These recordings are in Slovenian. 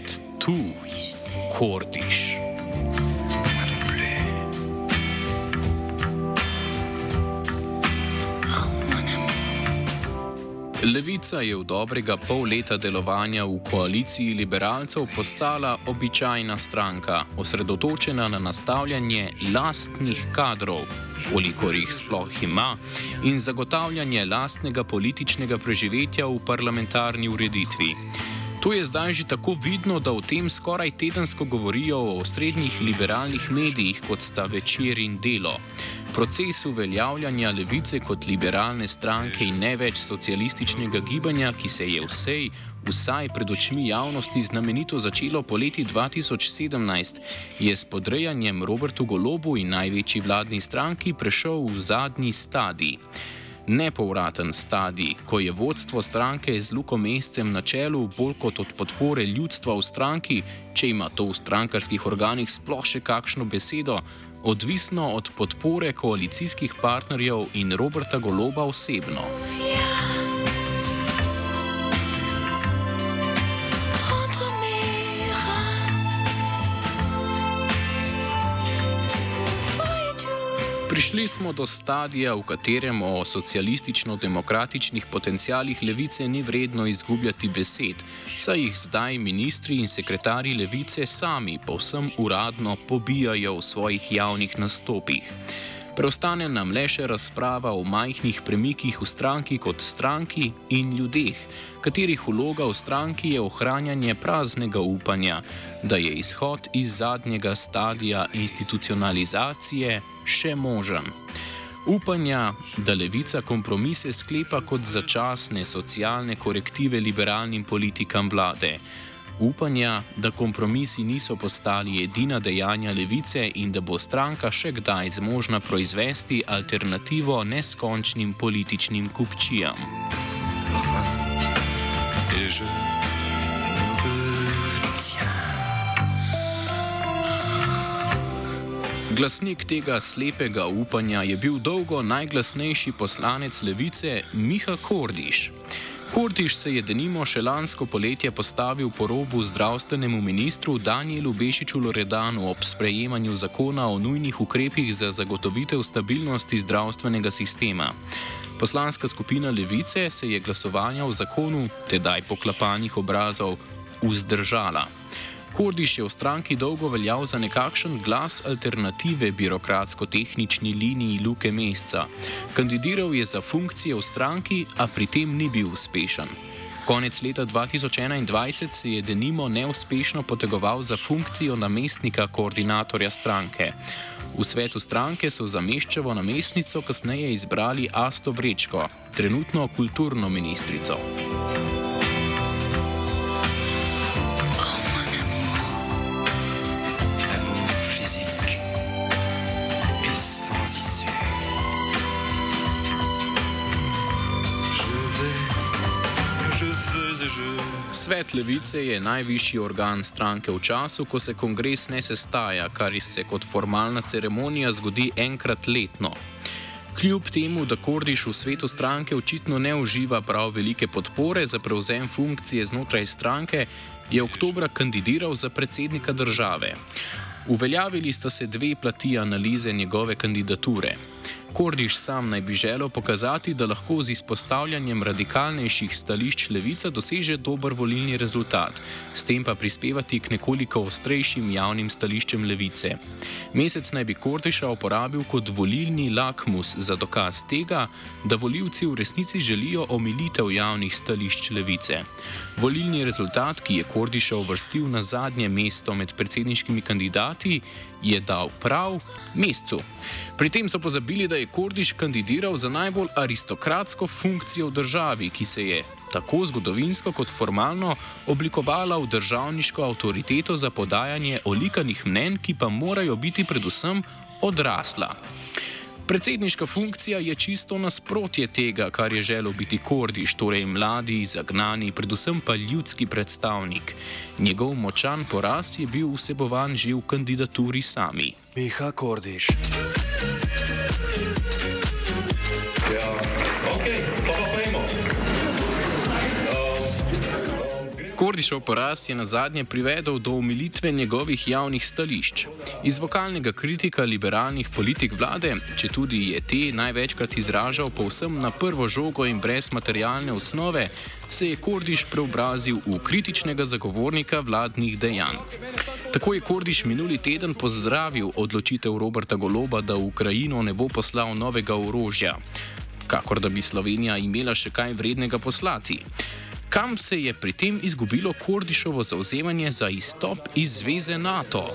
et tu, Kordiš. Levica je v dobrega pol leta delovanja v koaliciji liberalcev postala običajna stranka, osredotočena na nastavljanje lastnih kadrov, kolikor jih sploh ima, in zagotavljanje lastnega političnega preživetja v parlamentarni ureditvi. To je zdaj že tako vidno, da o tem skoraj tedensko govorijo v srednjih liberalnih medijih, kot sta večer in delo. Proces uveljavljanja levice kot liberalne stranke in ne več socialističnega gibanja, ki se je vsej, vsaj pred očmi javnosti znamenito začelo poleti 2017, je s podrejanjem Robertu Golobu in največji vladni stranki prešel v zadnji stadij. Nepovraten stadij, ko je vodstvo stranke z Luko Mescem na čelu bolj kot od podpore ljudstva v stranki, če ima to v strankarskih organih sploh še kakšno besedo, odvisno od podpore koalicijskih partnerjev in Roberta Goloba osebno. Prišli smo do stadija, v katerem o socialistično-demokratičnih potencijalih levice ni vredno izgubljati besed, saj jih zdaj ministri in sekretarji levice sami povsem uradno pobijajo v svojih javnih nastopih. Preostane nam le še razprava o majhnih premikih v stranki kot stranki in ljudeh, katerih vloga v stranki je ohranjanje praznega upanja, da je izhod iz zadnjega stadija institucionalizacije še možen. Upanja, da levica kompromise sklepa kot začasne socialne korektive liberalnim politikam vlade upanja, da kompromisi niso postali edina dejanja levice in da bo stranka še kdaj zmožna proizvesti alternativo neskončnim političnim kupčijam. Glasnik tega slepega upanja je bil dolgo najglasnejši poslanec levice Miha Kordiš. Kurtiš se je denimo še lansko poletje postavil po robu zdravstvenemu ministru Danielu Bešiču Loredanu ob sprejemanju zakona o nujnih ukrepih za zagotovitev stabilnosti zdravstvenega sistema. Poslanska skupina Levice se je glasovanja o zakonu, tedaj poklapanih obrazov, vzdržala. Kordiš je v stranki dolgo veljal za nekakšen glas alternative birokratsko-tehnični liniji Luke Mesca. Kandidiral je za funkcije v stranki, a pri tem ni bil uspešen. Konec leta 2021 se je denimo neuspešno potegoval za funkcijo namestnika koordinatorja stranke. V svetu stranke so za meščevo namestnico kasneje izbrali Asto Brečko, trenutno kulturno ministrico. Svet levice je najvišji organ stranke v času, ko se kongres ne sestaja, kar se kot formalna ceremonija zgodi enkrat letno. Kljub temu, da Kordiš v svetu stranke očitno ne uživa prav velike podpore za prevzem funkcije znotraj stranke, je oktobra kandidiral za predsednika države. Uveljavili sta se dve plati analize njegove kandidature. Kordiš sam naj bi želel pokazati, da lahko z izpostavljanjem radikalnejših stališč levica doseže dober volilni rezultat, s tem pa prispevati k nekoliko ostrejšim javnim stališčem levice. Mesec naj bi Kordiša uporabil kot volilni lakmus za dokaz tega, da voljivci v resnici želijo omilitev javnih stališč levice. Volilni rezultat, ki je Kordiša uvrstil na zadnje mesto med predsedniškimi kandidati, je dal prav mesecu. Pri tem so pozabili, da je Kordiš kandidiral za najbolj aristokratsko funkcijo v državi, ki se je tako zgodovinsko kot formalno oblikovala v državniško avtoriteto za podajanje olikanih mnen, ki pa morajo biti predvsem odrasla. Predsedniška funkcija je čisto nasprotje tega, kar je želel biti Kordiš, torej mladi, zagnani, predvsem pa ljudski predstavnik. Njegov močan poraz je bil vsebovan že v kandidaturi sami. Miha Kordiš. Kordišov poraz je na zadnje privedel do umilitve njegovih javnih stališč. Iz vokalnega kritika liberalnih politik vlade, če tudi je te največkrat izražal povsem na prvo žogo in brez materialne osnove, se je Kordiš preobrazil v kritičnega zagovornika vladnih dejanj. Tako je Kordiš minuli teden pozdravil odločitev Roberta Goloba, da v Ukrajino ne bo poslal novega orožja, kakor da bi Slovenija imela še kaj vrednega poslati. Kam se je pri tem izgubilo Kordišovo zauzemanje za izstop iz zveze NATO?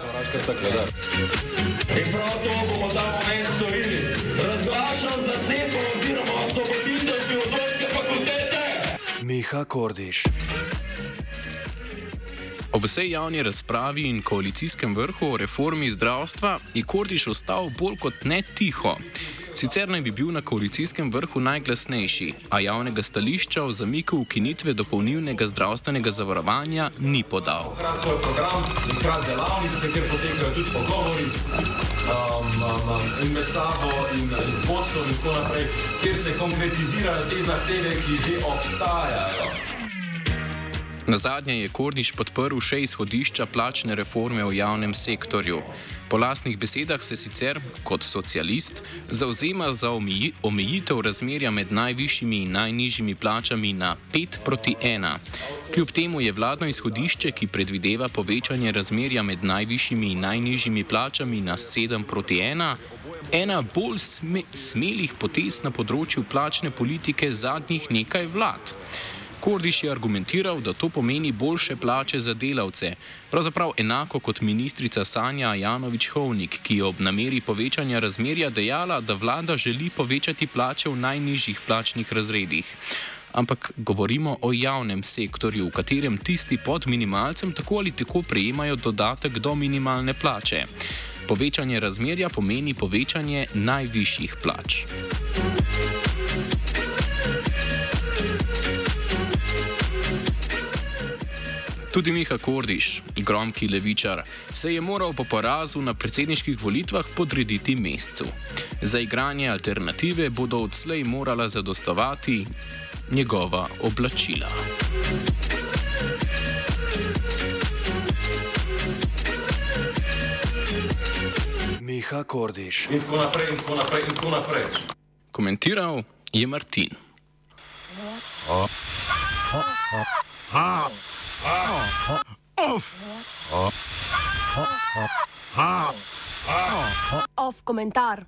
In prav to bomo ta moment storili. Razglašam za sebe oziroma osvoboditev filozofske fakultete. Miha Kordiš. Ob vsej javni razpravi in koalicijskem vrhu o reformi zdravstva je Kordiš ostal bolj kot ne tiho. Sicer naj bi bil na koalicijskem vrhu najglasnejši, a javnega stališča o zamiku ukinitve dopolnilnega zdravstvenega zavarovanja ni podal. Hkrati svoj program hkrati delavnice, kjer potekajo tudi pogovori um, um, um, med sabo in z vodstvom in tako naprej, kjer se konkretizirajo te zahteve, ki že obstajajo. Na zadnje je Kordiš podprl še izhodišča plačne reforme v javnem sektorju. Po lastnih besedah se sicer, kot socialist, zauzema za omejitev razmerja med najvišjimi in najnižjimi plačami na 5 proti 1. Kljub temu je vladno izhodišče, ki predvideva povečanje razmerja med najvišjimi in najnižjimi plačami na 7 proti 1, ena bolj sme smelih potez na področju plačne politike zadnjih nekaj vlad. Kordiš je argumentiral, da to pomeni boljše plače za delavce, pravzaprav enako kot ministrica Sanja Janovič-Hovnik, ki je ob nameri povečanja razmerja dejala, da vlada želi povečati plače v najnižjih plačnih razredih. Ampak govorimo o javnem sektorju, v katerem tisti pod minimalcem tako ali tako prejemajo dodatek do minimalne plače. Povečanje razmerja pomeni povečanje najvišjih plač. Tudi Miha Kordiš, gromki levičar, se je moral po porazu na predsedniških volitvah podrediti mesecu. Za igranje alternative bodo odslej morala zadostovati njegova oblačila. Miha Kordiš. In tako naprej, in tako naprej, in tako naprej. Komentiral je Martin. Oh. Oh. Oh. Oh. Off komentar.